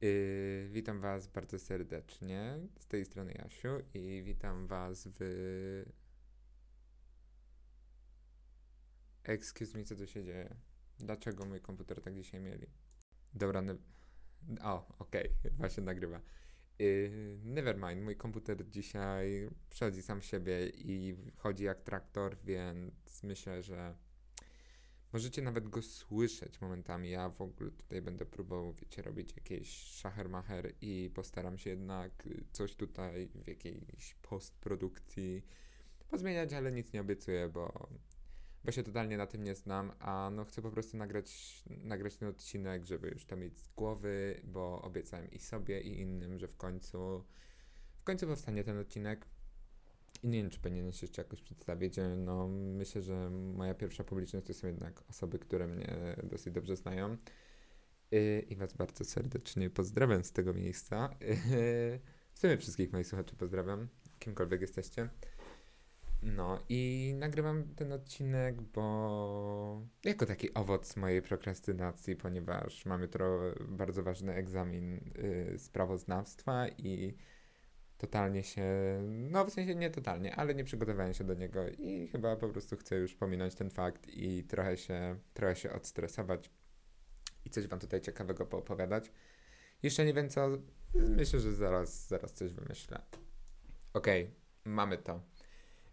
Yy, witam Was bardzo serdecznie. Z tej strony Jasiu i witam Was w. Excuse me, co tu się dzieje? Dlaczego mój komputer tak dzisiaj mieli? Dobra, ne... o, okej, okay. właśnie nagrywa. Yy, nevermind, mój komputer dzisiaj przechodzi sam siebie i chodzi jak traktor, więc myślę, że Możecie nawet go słyszeć momentami. Ja w ogóle tutaj będę próbował, wiecie, robić jakieś szachermacher i postaram się jednak coś tutaj w jakiejś postprodukcji pozmieniać, ale nic nie obiecuję, bo, bo się totalnie na tym nie znam, a no chcę po prostu nagrać, nagrać ten odcinek, żeby już to mieć z głowy, bo obiecałem i sobie, i innym, że w końcu w końcu powstanie ten odcinek. I nie wiem, czy powinienem się jeszcze jakoś przedstawić. No, myślę, że moja pierwsza publiczność to są jednak osoby, które mnie dosyć dobrze znają. I Was bardzo serdecznie pozdrawiam z tego miejsca. W sumie wszystkich moich słuchaczy pozdrawiam, kimkolwiek jesteście. No i nagrywam ten odcinek, bo jako taki owoc mojej prokrastynacji, ponieważ mamy to bardzo ważny egzamin y, sprawoznawstwa i totalnie się, no w sensie nie totalnie, ale nie przygotowałem się do niego i chyba po prostu chcę już pominąć ten fakt i trochę się, trochę się odstresować i coś wam tutaj ciekawego poopowiadać. Jeszcze nie wiem co, myślę, że zaraz, zaraz coś wymyślę. Okej, okay, mamy to.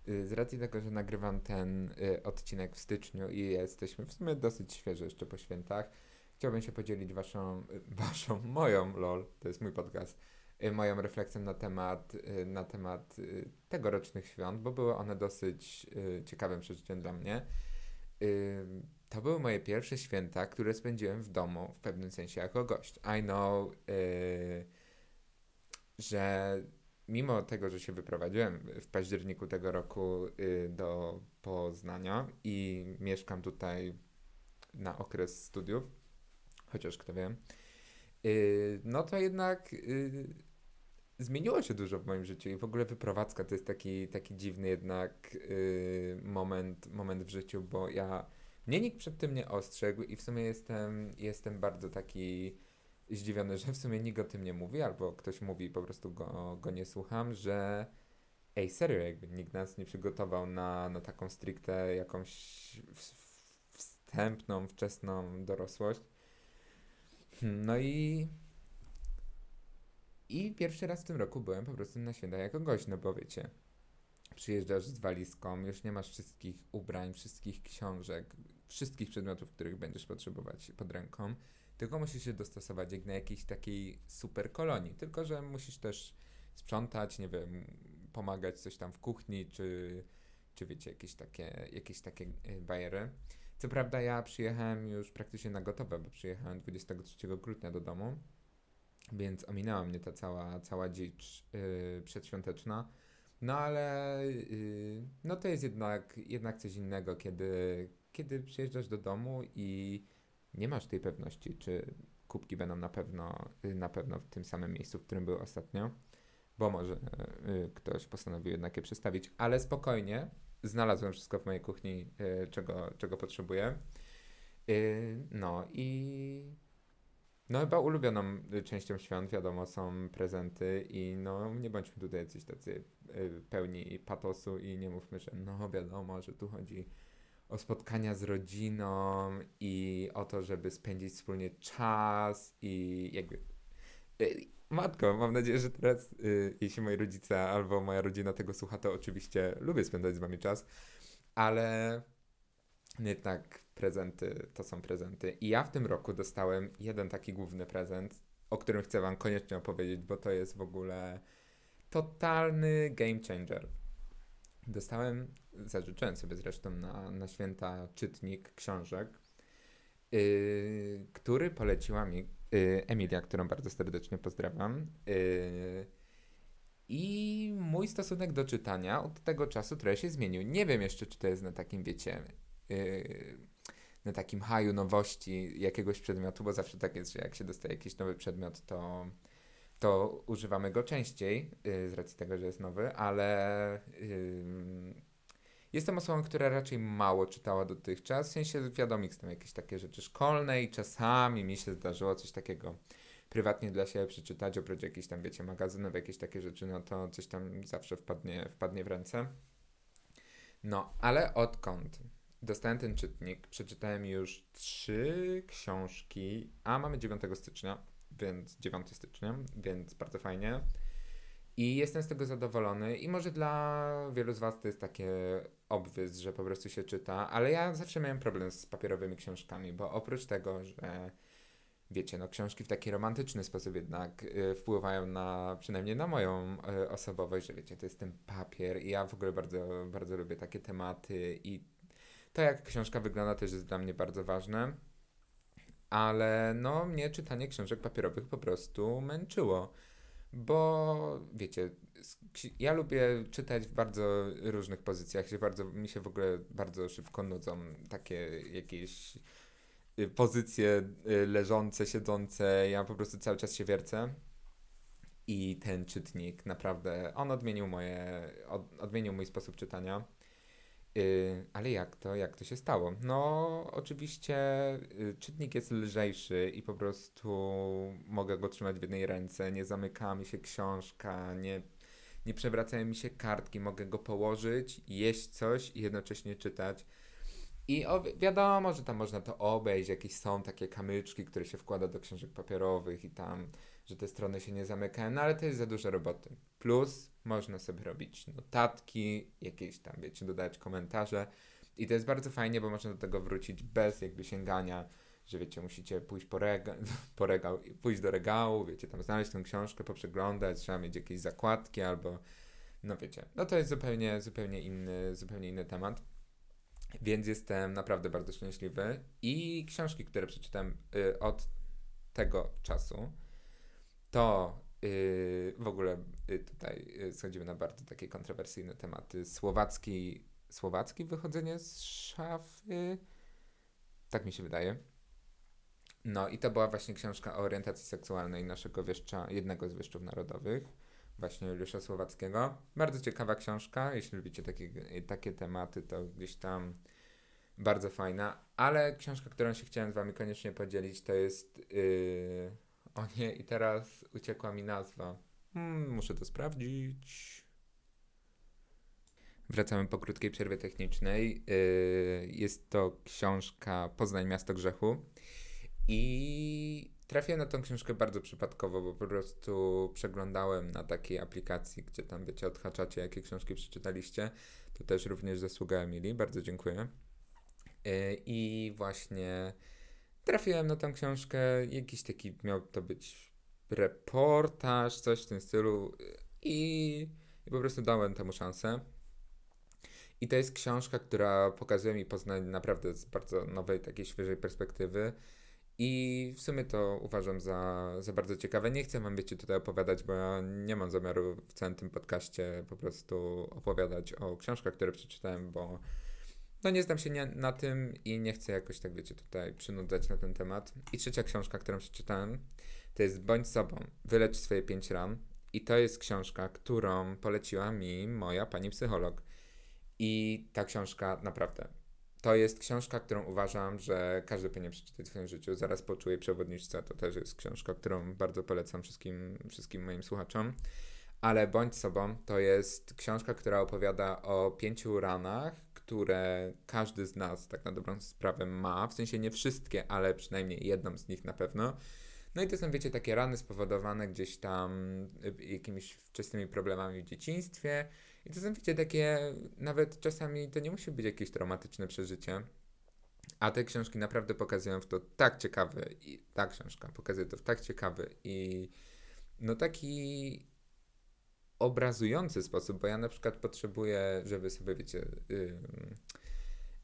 Y, z racji tego, że nagrywam ten y, odcinek w styczniu i jesteśmy w sumie dosyć świeży jeszcze po świętach, chciałbym się podzielić waszą, waszą, moją, lol, to jest mój podcast, Y, moją refleksją na temat, y, na temat y, tegorocznych świąt, bo były one dosyć ciekawym przeżyciem dla mnie. To były moje pierwsze święta, które spędziłem w domu w pewnym sensie jako gość. I know, że mimo tego, że się wyprowadziłem w październiku tego roku do Poznania i mieszkam tutaj na okres studiów, chociaż kto wie, no to jednak zmieniło się dużo w moim życiu i w ogóle wyprowadzka to jest taki, taki dziwny jednak yy, moment, moment w życiu, bo ja mnie nikt przed tym nie ostrzegł i w sumie jestem, jestem bardzo taki zdziwiony, że w sumie nikt o tym nie mówi, albo ktoś mówi po prostu go, go nie słucham, że ej, serio, jakby nikt nas nie przygotował na, na taką stricte jakąś wstępną, wczesną dorosłość. Hmm, no i i pierwszy raz w tym roku byłem po prostu na święta jako gość, no bo wiecie, przyjeżdżasz z walizką, już nie masz wszystkich ubrań, wszystkich książek, wszystkich przedmiotów, których będziesz potrzebować pod ręką, tylko musisz się dostosować jak na jakiejś takiej super kolonii, tylko że musisz też sprzątać, nie wiem, pomagać coś tam w kuchni, czy, czy wiecie, jakieś takie, jakieś takie y, bajery. Co prawda ja przyjechałem już praktycznie na gotowe, bo przyjechałem 23 grudnia do domu, więc ominęła mnie ta cała, cała dzicz yy, przedświąteczna. No ale yy, no to jest jednak, jednak coś innego, kiedy, kiedy przyjeżdżasz do domu i nie masz tej pewności, czy kubki będą na pewno, yy, na pewno w tym samym miejscu, w którym były ostatnio, bo może yy, ktoś postanowił jednak je przestawić, ale spokojnie, znalazłem wszystko w mojej kuchni, yy, czego, czego potrzebuję. No i no chyba ulubioną y, częścią świąt, wiadomo, są prezenty i no nie bądźmy tutaj jacyś tacy y, pełni patosu i nie mówmy, że no wiadomo, że tu chodzi o spotkania z rodziną i o to, żeby spędzić wspólnie czas i jakby... Y, matko, mam nadzieję, że teraz, jeśli moi rodzice albo moja rodzina tego słucha, to oczywiście lubię spędzać z wami czas, ale jednak prezenty to są prezenty. I ja w tym roku dostałem jeden taki główny prezent, o którym chcę Wam koniecznie opowiedzieć, bo to jest w ogóle totalny game changer. Dostałem, zażyczyłem sobie zresztą na, na święta czytnik książek, yy, który poleciła mi yy, Emilia, którą bardzo serdecznie pozdrawiam. Yy, I mój stosunek do czytania od tego czasu trochę się zmienił. Nie wiem jeszcze, czy to jest na takim, wiecie, yy, na takim haju nowości jakiegoś przedmiotu, bo zawsze tak jest, że jak się dostaje jakiś nowy przedmiot, to, to używamy go częściej yy, z racji tego, że jest nowy, ale yy, jestem osobą, która raczej mało czytała dotychczas, w sensie wiadomo, są jakieś takie rzeczy szkolne i czasami mi się zdarzyło coś takiego prywatnie dla siebie przeczytać, oprócz jakichś tam, wiecie, magazynów, jakieś takie rzeczy, no to coś tam zawsze wpadnie, wpadnie w ręce. No, ale odkąd dostałem ten czytnik, przeczytałem już trzy książki, a mamy 9 stycznia, więc 9 stycznia, więc bardzo fajnie. I jestem z tego zadowolony i może dla wielu z Was to jest takie obwys, że po prostu się czyta, ale ja zawsze miałem problem z papierowymi książkami, bo oprócz tego, że wiecie, no książki w taki romantyczny sposób jednak y, wpływają na, przynajmniej na moją y, osobowość, że wiecie, to jest ten papier i ja w ogóle bardzo, bardzo lubię takie tematy i to jak książka wygląda też jest dla mnie bardzo ważne, ale no mnie czytanie książek papierowych po prostu męczyło, bo wiecie, ja lubię czytać w bardzo różnych pozycjach, się bardzo, mi się w ogóle bardzo szybko nudzą takie jakieś y, pozycje y, leżące, siedzące, ja po prostu cały czas się wiercę. I ten czytnik naprawdę, on odmienił moje, od, odmienił mój sposób czytania. Yy, ale jak to, jak to się stało? No, oczywiście yy, czytnik jest lżejszy i po prostu mogę go trzymać w jednej ręce, nie zamyka mi się książka, nie, nie przewracają mi się kartki, mogę go położyć, jeść coś i jednocześnie czytać. I o, wiadomo, że tam można to obejść, jakieś są takie kamyczki, które się wkłada do książek papierowych i tam, że te strony się nie zamykają, no ale to jest za dużo roboty. Plus można sobie robić notatki, jakieś tam, wiecie, dodać komentarze i to jest bardzo fajnie, bo można do tego wrócić bez jakby sięgania, że wiecie, musicie pójść po, rega po regał, pójść do regału, wiecie, tam znaleźć tę książkę, poprzeglądać, trzeba mieć jakieś zakładki albo, no wiecie, no to jest zupełnie, zupełnie inny, zupełnie inny temat. Więc jestem naprawdę bardzo szczęśliwy. I książki, które przeczytałem y, od tego czasu, to y, w ogóle y, tutaj y, schodzimy na bardzo takie kontrowersyjne tematy. Słowacki, słowacki wychodzenie z szafy. Tak mi się wydaje. No i to była właśnie książka o orientacji seksualnej naszego wieszcza, jednego z wieszczów narodowych, właśnie Juliusza Słowackiego. Bardzo ciekawa książka, jeśli lubicie takie, takie tematy, to gdzieś tam bardzo fajna, ale książka, którą się chciałem z wami koniecznie podzielić, to jest yy... o nie, i teraz uciekła mi nazwa. Hmm, muszę to sprawdzić. Wracamy po krótkiej przerwie technicznej. Yy, jest to książka Poznań Miasto Grzechu. I trafiłem na tą książkę bardzo przypadkowo, bo po prostu przeglądałem na takiej aplikacji, gdzie tam wiecie, odhaczacie, jakie książki przeczytaliście. To też również zasługa Emilii, bardzo dziękuję. Yy, I właśnie trafiłem na tą książkę, jakiś taki miał to być reportaż, coś w tym stylu i, i po prostu dałem temu szansę. I to jest książka, która pokazuje mi Poznań naprawdę z bardzo nowej, takiej świeżej perspektywy. I w sumie to uważam za, za bardzo ciekawe. Nie chcę wam, wiecie, tutaj opowiadać, bo ja nie mam zamiaru w całym tym podcaście po prostu opowiadać o książkach, które przeczytałem, bo no nie znam się nie, na tym i nie chcę jakoś tak, wiecie, tutaj przynudzać na ten temat. I trzecia książka, którą przeczytałem, to jest Bądź sobą, wylecz swoje pięć ran. I to jest książka, którą poleciła mi moja pani psycholog. I ta książka naprawdę. To jest książka, którą uważam, że każdy powinien przeczytać w swoim życiu. Zaraz poczuję przewodniczce. To też jest książka, którą bardzo polecam wszystkim, wszystkim moim słuchaczom. Ale Bądź sobą to jest książka, która opowiada o pięciu ranach, które każdy z nas tak na dobrą sprawę ma. W sensie nie wszystkie, ale przynajmniej jedną z nich na pewno. No i to są, wiecie, takie rany spowodowane gdzieś tam y, jakimiś wczesnymi problemami w dzieciństwie. I to są, wiecie, takie, nawet czasami to nie musi być jakieś traumatyczne przeżycie. A te książki naprawdę pokazują w to tak ciekawy, i ta książka pokazuje to w tak ciekawy i no taki obrazujący sposób, bo ja na przykład potrzebuję, żeby sobie, wiecie, yy,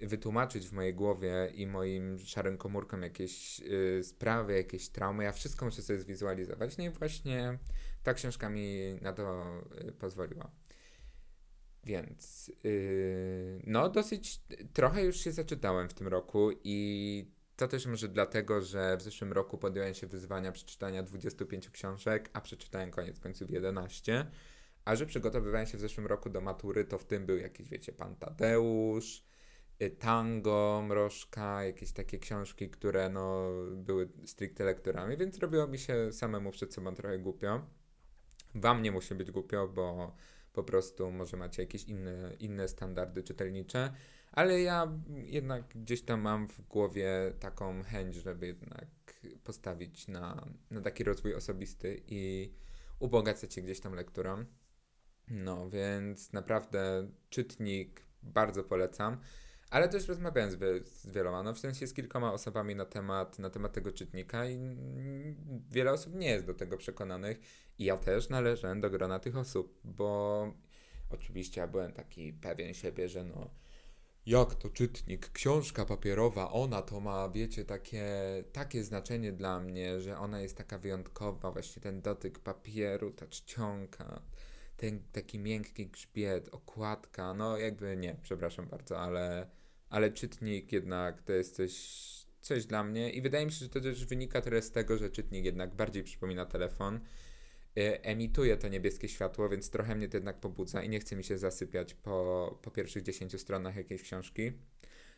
wytłumaczyć w mojej głowie i moim szarym komórkom jakieś y, sprawy, jakieś traumy. Ja wszystko muszę sobie zwizualizować. No i właśnie ta książka mi na to y, pozwoliła. Więc y, no dosyć trochę już się zaczytałem w tym roku i to też może dlatego, że w zeszłym roku podjąłem się wyzwania przeczytania 25 książek, a przeczytałem koniec końców 11. A że przygotowywałem się w zeszłym roku do matury, to w tym był jakiś, wiecie, Pan Tadeusz, y, Tango, Mrożka, jakieś takie książki, które no, były stricte lekturami, więc robiło mi się samemu przed sobą trochę głupio. Wam nie musi być głupio, bo po prostu może macie jakieś inne, inne standardy czytelnicze, ale ja jednak gdzieś tam mam w głowie taką chęć, żeby jednak postawić na, na taki rozwój osobisty i ubogacać się gdzieś tam lekturą. No, więc naprawdę czytnik bardzo polecam. Ale też rozmawiałem z, z wieloma, no w sensie z kilkoma osobami na temat, na temat tego czytnika i wiele osób nie jest do tego przekonanych. I ja też należę do grona tych osób, bo oczywiście ja byłem taki pewien siebie, że no jak to czytnik, książka papierowa, ona to ma, wiecie, takie, takie znaczenie dla mnie, że ona jest taka wyjątkowa, właśnie ten dotyk papieru, ta czcionka, ten taki miękki grzbiet, okładka, no jakby nie, przepraszam bardzo, ale, ale czytnik jednak to jest coś, coś dla mnie i wydaje mi się, że to też wynika teraz z tego, że czytnik jednak bardziej przypomina telefon, y, emituje to niebieskie światło, więc trochę mnie to jednak pobudza i nie chce mi się zasypiać po, po pierwszych 10 stronach jakiejś książki.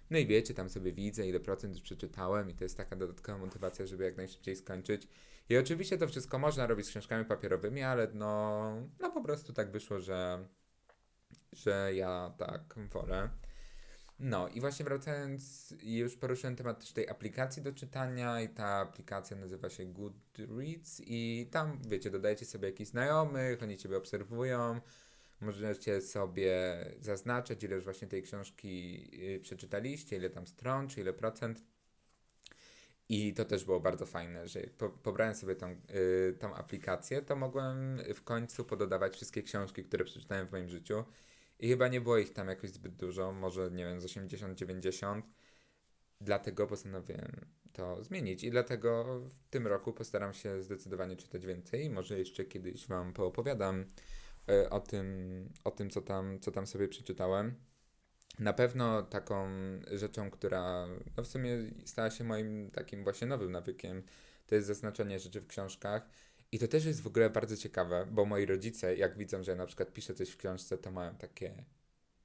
No i wiecie, tam sobie widzę, ile procent przeczytałem i to jest taka dodatkowa motywacja, żeby jak najszybciej skończyć. I oczywiście to wszystko można robić z książkami papierowymi, ale no, no po prostu tak wyszło, że, że ja tak wolę. No i właśnie wracając, już poruszyłem temat też tej aplikacji do czytania i ta aplikacja nazywa się Goodreads i tam, wiecie, dodajecie sobie jakichś znajomych, oni Ciebie obserwują, możecie sobie zaznaczać, ile już właśnie tej książki y, przeczytaliście, ile tam stron, czy ile procent. I to też było bardzo fajne, że po, pobrałem sobie tą, yy, tą aplikację, to mogłem w końcu pododawać wszystkie książki, które przeczytałem w moim życiu. I chyba nie było ich tam jakoś zbyt dużo, może nie wiem, z 80-90. Dlatego postanowiłem to zmienić i dlatego w tym roku postaram się zdecydowanie czytać więcej. Może jeszcze kiedyś Wam poopowiadam o tym, o tym co, tam, co tam sobie przeczytałem. Na pewno taką rzeczą, która no w sumie stała się moim takim właśnie nowym nawykiem, to jest zaznaczenie rzeczy w książkach. I to też jest w ogóle bardzo ciekawe, bo moi rodzice, jak widzą, że ja na przykład piszę coś w książce, to mają takie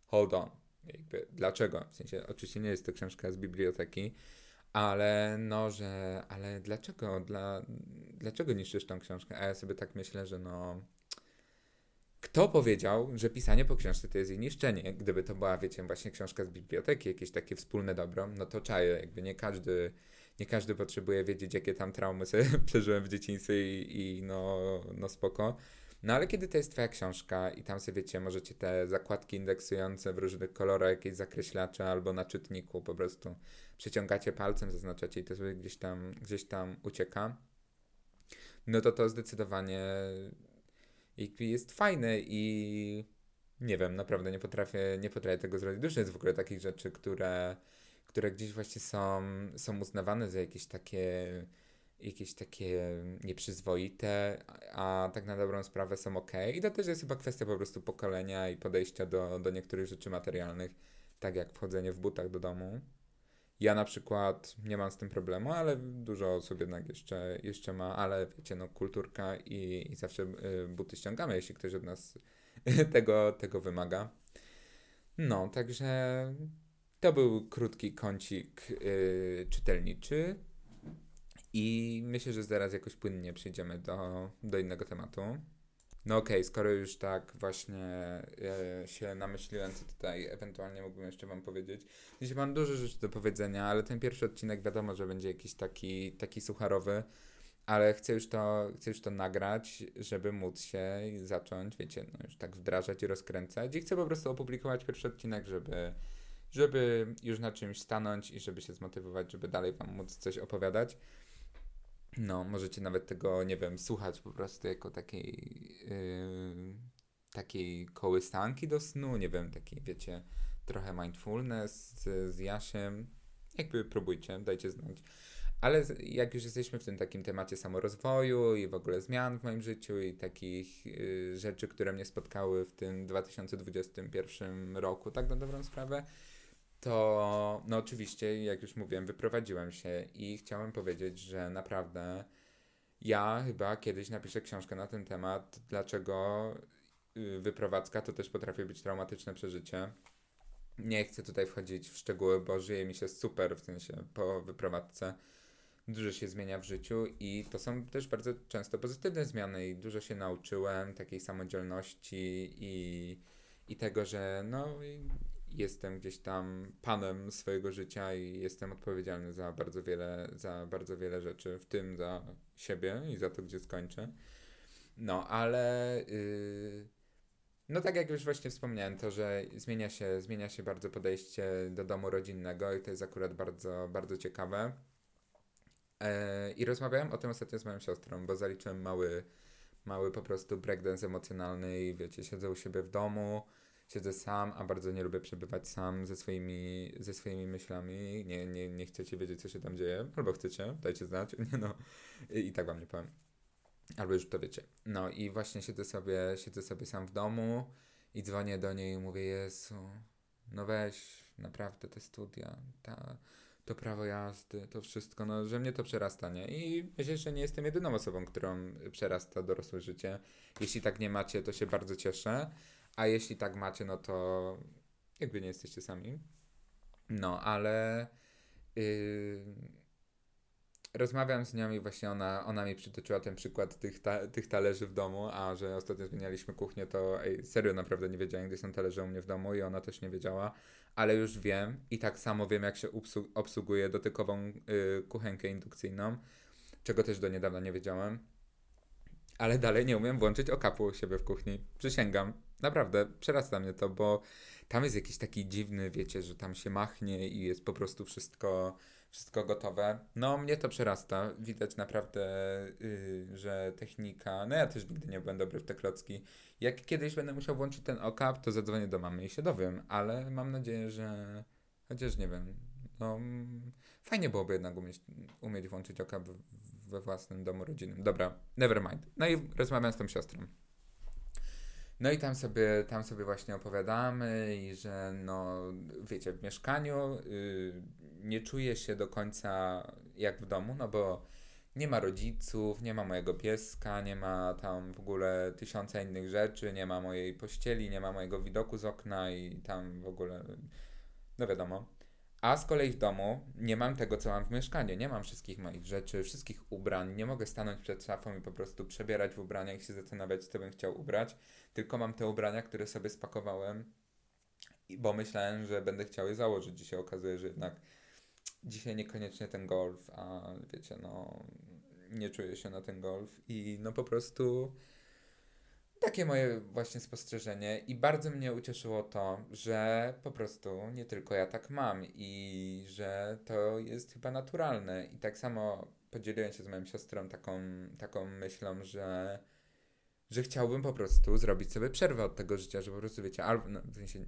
hold on. Jakby, dlaczego? W sensie, oczywiście nie jest to książka z biblioteki, ale no, że, ale dlaczego? Dla, dlaczego niszczysz tą książkę? A ja sobie tak myślę, że no, kto powiedział, że pisanie po książce to jest jej niszczenie? Gdyby to była, wiecie, właśnie książka z biblioteki, jakieś takie wspólne dobro, no to czaję, jakby nie każdy, nie każdy potrzebuje wiedzieć, jakie tam traumy sobie przeżyłem w dzieciństwie i, i no, no spoko. No ale kiedy to jest twoja książka i tam sobie, wiecie, możecie te zakładki indeksujące w różnych kolorach, jakieś zakreślacze albo na czytniku po prostu przeciągacie palcem, zaznaczacie i to sobie gdzieś tam, gdzieś tam ucieka, no to to zdecydowanie jakby jest fajne i nie wiem, naprawdę nie potrafię, nie potrafię tego zrobić. Dużo jest w ogóle takich rzeczy, które, które gdzieś właśnie są, są uznawane za jakieś takie jakieś takie nieprzyzwoite, a, a tak na dobrą sprawę są ok. I to też jest chyba kwestia po prostu pokolenia i podejścia do, do niektórych rzeczy materialnych, tak jak wchodzenie w butach do domu. Ja na przykład nie mam z tym problemu, ale dużo osób jednak jeszcze, jeszcze ma, ale wiecie, no kulturka i, i zawsze y, buty ściągamy, jeśli ktoś od nas tego, tego wymaga. No, także to był krótki kącik y, czytelniczy i myślę, że zaraz jakoś płynnie przejdziemy do, do innego tematu. No okej, okay, skoro już tak właśnie e, się namyśliłem, co tutaj ewentualnie mógłbym jeszcze wam powiedzieć. Jeśli mam dużo rzeczy do powiedzenia, ale ten pierwszy odcinek wiadomo, że będzie jakiś taki, taki sucharowy, ale chcę już, to, chcę już to nagrać, żeby móc się zacząć, wiecie, no już tak wdrażać i rozkręcać i chcę po prostu opublikować pierwszy odcinek, żeby, żeby już na czymś stanąć i żeby się zmotywować, żeby dalej wam móc coś opowiadać. No, możecie nawet tego, nie wiem, słuchać po prostu jako takiej, yy, takiej kołysanki do snu, nie wiem, takiej, wiecie, trochę mindfulness z, z Jasiem. Jakby próbujcie, dajcie znać. Ale jak już jesteśmy w tym takim temacie samorozwoju i w ogóle zmian w moim życiu i takich yy, rzeczy, które mnie spotkały w tym 2021 roku, tak na dobrą sprawę, to no oczywiście, jak już mówiłem, wyprowadziłem się i chciałem powiedzieć, że naprawdę ja chyba kiedyś napiszę książkę na ten temat, dlaczego y, wyprowadzka to też potrafi być traumatyczne przeżycie. Nie chcę tutaj wchodzić w szczegóły, bo żyje mi się super, w sensie po wyprowadzce dużo się zmienia w życiu i to są też bardzo często pozytywne zmiany i dużo się nauczyłem takiej samodzielności i, i tego, że no jestem gdzieś tam panem swojego życia i jestem odpowiedzialny za bardzo wiele, za bardzo wiele rzeczy, w tym za siebie i za to, gdzie skończę. No, ale yy, no tak jak już właśnie wspomniałem, to, że zmienia się, zmienia się bardzo podejście do domu rodzinnego i to jest akurat bardzo, bardzo ciekawe. E, I rozmawiałem o tym ostatnio z moją siostrą, bo zaliczyłem mały, mały po prostu breakdance emocjonalny i wiecie, siedzę u siebie w domu, siedzę sam, a bardzo nie lubię przebywać sam ze swoimi, ze swoimi myślami. Nie, nie, nie chcecie wiedzieć, co się tam dzieje, albo chcecie, dajcie znać, nie no. I, i tak wam nie powiem. Albo już to wiecie. No i właśnie siedzę sobie, siedzę sobie sam w domu i dzwonię do niej i mówię, Jezu, no weź, naprawdę te studia, ta to prawo jazdy, to wszystko, no, że mnie to przerasta, nie? I myślę, że nie jestem jedyną osobą, którą przerasta dorosłe życie. Jeśli tak nie macie, to się bardzo cieszę, a jeśli tak macie, no to jakby nie jesteście sami. No, ale yy, rozmawiam z nią i właśnie ona, ona mi przytoczyła ten przykład tych, ta, tych talerzy w domu, a że ostatnio zmienialiśmy kuchnię, to ej, serio naprawdę nie wiedziałem, gdzie są talerze u mnie w domu i ona też nie wiedziała, ale już wiem i tak samo wiem, jak się obsługuje dotykową y, kuchenkę indukcyjną, czego też do niedawna nie wiedziałem. Ale dalej nie umiem włączyć okapu u siebie w kuchni. Przysięgam. Naprawdę, przerasta mnie to, bo tam jest jakiś taki dziwny, wiecie, że tam się machnie i jest po prostu wszystko wszystko gotowe. No, mnie to przerasta. Widać naprawdę, yy, że technika. No, ja też nigdy nie byłem dobry w te klocki. Jak kiedyś będę musiał włączyć ten okap, to zadzwonię do mamy i się dowiem, ale mam nadzieję, że. Chociaż nie wiem. No, fajnie byłoby jednak umieć, umieć włączyć okap we własnym domu rodzinnym. Dobra, never mind. No i rozmawiam z tą siostrą. No i tam sobie, tam sobie właśnie opowiadamy i że no, wiecie, w mieszkaniu y, nie czuję się do końca jak w domu, no bo nie ma rodziców, nie ma mojego pieska, nie ma tam w ogóle tysiąca innych rzeczy, nie ma mojej pościeli, nie ma mojego widoku z okna i tam w ogóle, no wiadomo. A z kolei w domu nie mam tego, co mam w mieszkaniu. Nie mam wszystkich moich rzeczy, wszystkich ubrań. Nie mogę stanąć przed szafą i po prostu przebierać w ubraniach i się zastanawiać, co bym chciał ubrać. Tylko mam te ubrania, które sobie spakowałem, bo myślałem, że będę chciał je założyć. Dzisiaj okazuje, że jednak dzisiaj niekoniecznie ten golf, a wiecie, no nie czuję się na ten golf i no po prostu takie moje właśnie spostrzeżenie i bardzo mnie ucieszyło to, że po prostu nie tylko ja tak mam i że to jest chyba naturalne i tak samo podzieliłem się z moją siostrą taką, taką myślą, że że chciałbym po prostu zrobić sobie przerwę od tego życia, że po prostu wiecie, albo no, w sensie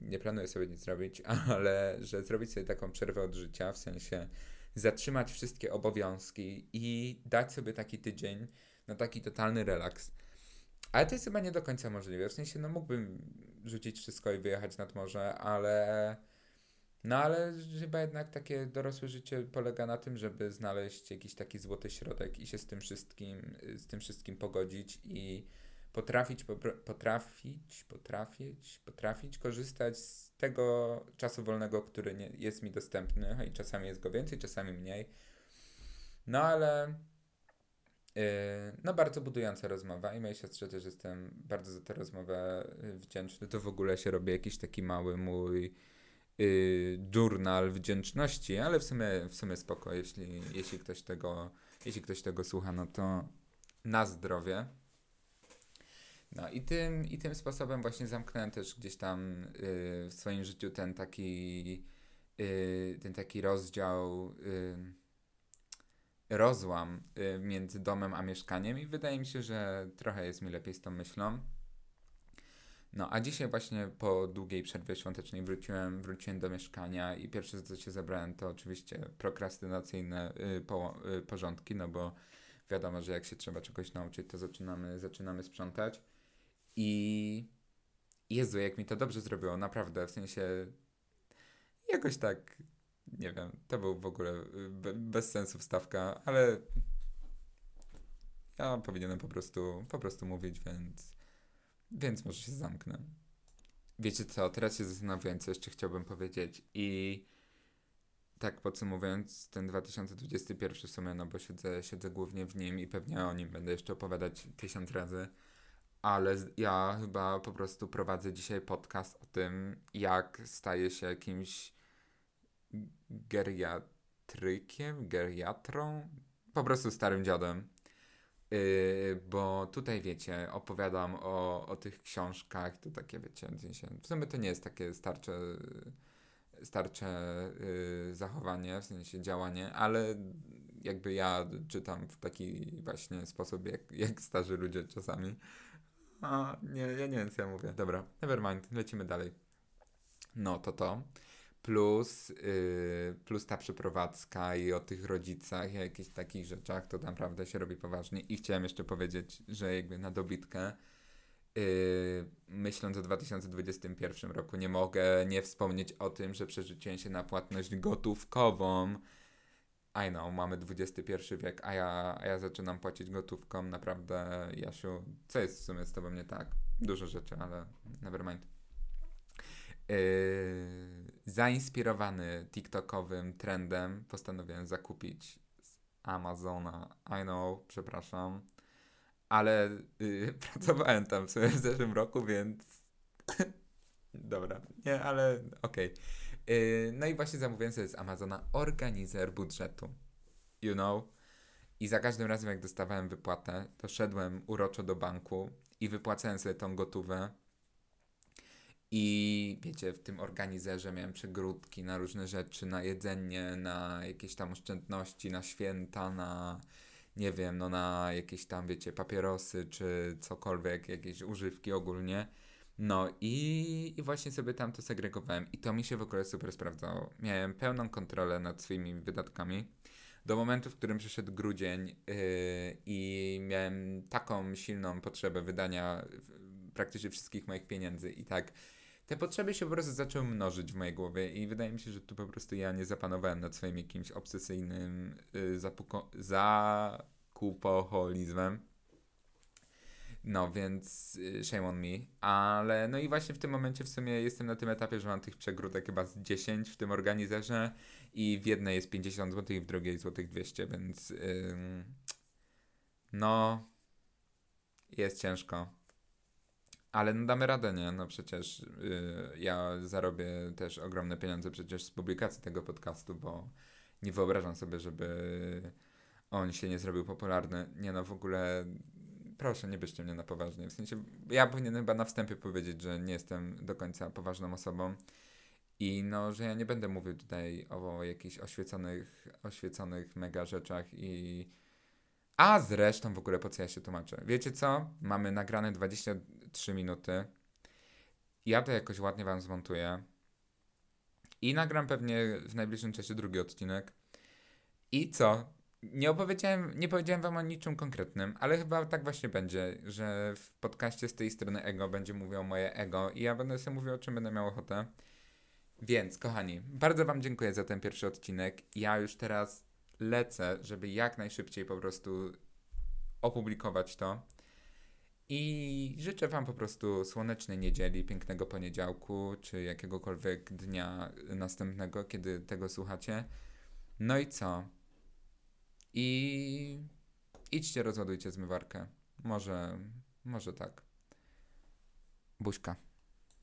nie planuję sobie nic zrobić, ale że zrobić sobie taką przerwę od życia, w sensie zatrzymać wszystkie obowiązki i dać sobie taki tydzień na taki totalny relaks. Ale to jest chyba nie do końca możliwe. W sensie, no mógłbym rzucić wszystko i wyjechać nad morze, ale no ale chyba jednak takie dorosłe życie polega na tym, żeby znaleźć jakiś taki złoty środek i się z tym wszystkim, z tym wszystkim pogodzić i potrafić, potrafić, potrafić, potrafić korzystać z tego czasu wolnego, który nie, jest mi dostępny i czasami jest go więcej, czasami mniej. No ale no bardzo budująca rozmowa i mojej siostrze też jestem bardzo za tę rozmowę wdzięczny. To w ogóle się robi jakiś taki mały mój yy, journal wdzięczności, ale w sumie, w sumie spoko, jeśli, jeśli, ktoś tego, jeśli ktoś tego słucha, no to na zdrowie. No i tym, i tym sposobem właśnie zamknąłem też gdzieś tam yy, w swoim życiu ten taki, yy, ten taki rozdział, yy, rozłam y, między domem a mieszkaniem i wydaje mi się, że trochę jest mi lepiej z tą myślą. No, a dzisiaj właśnie po długiej przerwie świątecznej wróciłem, wróciłem do mieszkania i pierwsze co się zabrałem to oczywiście prokrastynacyjne y, po, y, porządki, no bo wiadomo, że jak się trzeba czegoś nauczyć, to zaczynamy, zaczynamy sprzątać. I Jezu, jak mi to dobrze zrobiło, naprawdę, w sensie jakoś tak, nie wiem, to był w ogóle y, be, bez sensu wstawka, ale ja powinienem po prostu, po prostu mówić, więc więc może się zamknę. wiecie co, teraz się zastanawiam, co jeszcze chciałbym powiedzieć i tak podsumowując ten 2021 w sumie, no bo siedzę, siedzę głównie w nim i pewnie o nim będę jeszcze opowiadać tysiąc razy, ale ja chyba po prostu prowadzę dzisiaj podcast o tym, jak staję się jakimś geriatrykiem, geriatrą, po prostu starym dziadem. Yy, bo tutaj wiecie, opowiadam o, o tych książkach, to takie wiecie, w sumie to nie jest takie starcze, starcze yy, zachowanie, w sensie działanie, ale jakby ja czytam w taki właśnie sposób, jak, jak starzy ludzie czasami. A, nie, ja nie wiem co ja mówię. Dobra, nevermind, lecimy dalej. No to to. Plus, yy, plus ta przeprowadzka i o tych rodzicach i jakichś takich rzeczach, to naprawdę się robi poważnie. I chciałem jeszcze powiedzieć, że jakby na dobitkę, yy, myśląc o 2021 roku, nie mogę nie wspomnieć o tym, że przerzuciłem się na płatność gotówkową. I know, mamy XXI wiek, a ja, a ja zaczynam płacić gotówką. Naprawdę, Jasiu, co jest w sumie z tobą nie tak? Dużo rzeczy, ale nevermind. Yy, zainspirowany TikTokowym trendem postanowiłem zakupić z Amazona. I know, przepraszam. Ale yy, pracowałem tam w w zeszłym roku, więc. Dobra, nie, ale okej. Yy, no i właśnie zamówiłem sobie z Amazona organizer budżetu. You know? I za każdym razem, jak dostawałem wypłatę, to szedłem uroczo do banku i wypłacałem sobie tą gotówę. I wiecie, w tym organizerze miałem przegródki na różne rzeczy, na jedzenie, na jakieś tam oszczędności, na święta, na nie wiem, no na jakieś tam, wiecie, papierosy czy cokolwiek, jakieś używki ogólnie. No i, i właśnie sobie tam to segregowałem i to mi się w ogóle super sprawdzało. Miałem pełną kontrolę nad swoimi wydatkami. Do momentu, w którym przyszedł grudzień yy, i miałem taką silną potrzebę wydania praktycznie wszystkich moich pieniędzy i tak te potrzeby się po prostu zaczęły mnożyć w mojej głowie i wydaje mi się, że tu po prostu ja nie zapanowałem nad swoim jakimś obsesyjnym yy, zapuko- zakupoholizmem. No, więc y, shame on me. Ale no i właśnie w tym momencie w sumie jestem na tym etapie, że mam tych przegródek chyba z 10 w tym organizerze i w jednej jest 50 zł i w drugiej złotych 200, więc no jest ciężko. Ale no damy radę, nie? No przecież y, ja zarobię też ogromne pieniądze przecież z publikacji tego podcastu, bo nie wyobrażam sobie, żeby on się nie zrobił popularny. Nie no, w ogóle proszę, nie bierzcie mnie na poważnie. W sensie, ja powinienem chyba na wstępie powiedzieć, że nie jestem do końca poważną osobą i no, że ja nie będę mówił tutaj o jakichś oświeconych, oświeconych mega rzeczach i... A zresztą w ogóle po co ja się tłumaczę? Wiecie co? Mamy nagrane 23 minuty. Ja to jakoś ładnie wam zmontuję. I nagram pewnie w najbliższym czasie drugi odcinek. I co? Nie opowiedziałem, nie powiedziałem wam o niczym konkretnym, ale chyba tak właśnie będzie, że w podcaście z tej strony ego będzie mówiło moje ego i ja będę sobie mówił o czym będę miał ochotę. Więc, kochani, bardzo wam dziękuję za ten pierwszy odcinek. Ja już teraz lecę, żeby jak najszybciej po prostu opublikować to. I życzę wam po prostu słonecznej niedzieli, pięknego poniedziałku, czy jakiegokolwiek dnia następnego, kiedy tego słuchacie. No i co? I idźcie, rozładujcie zmywarkę. Może, może tak. Buźka.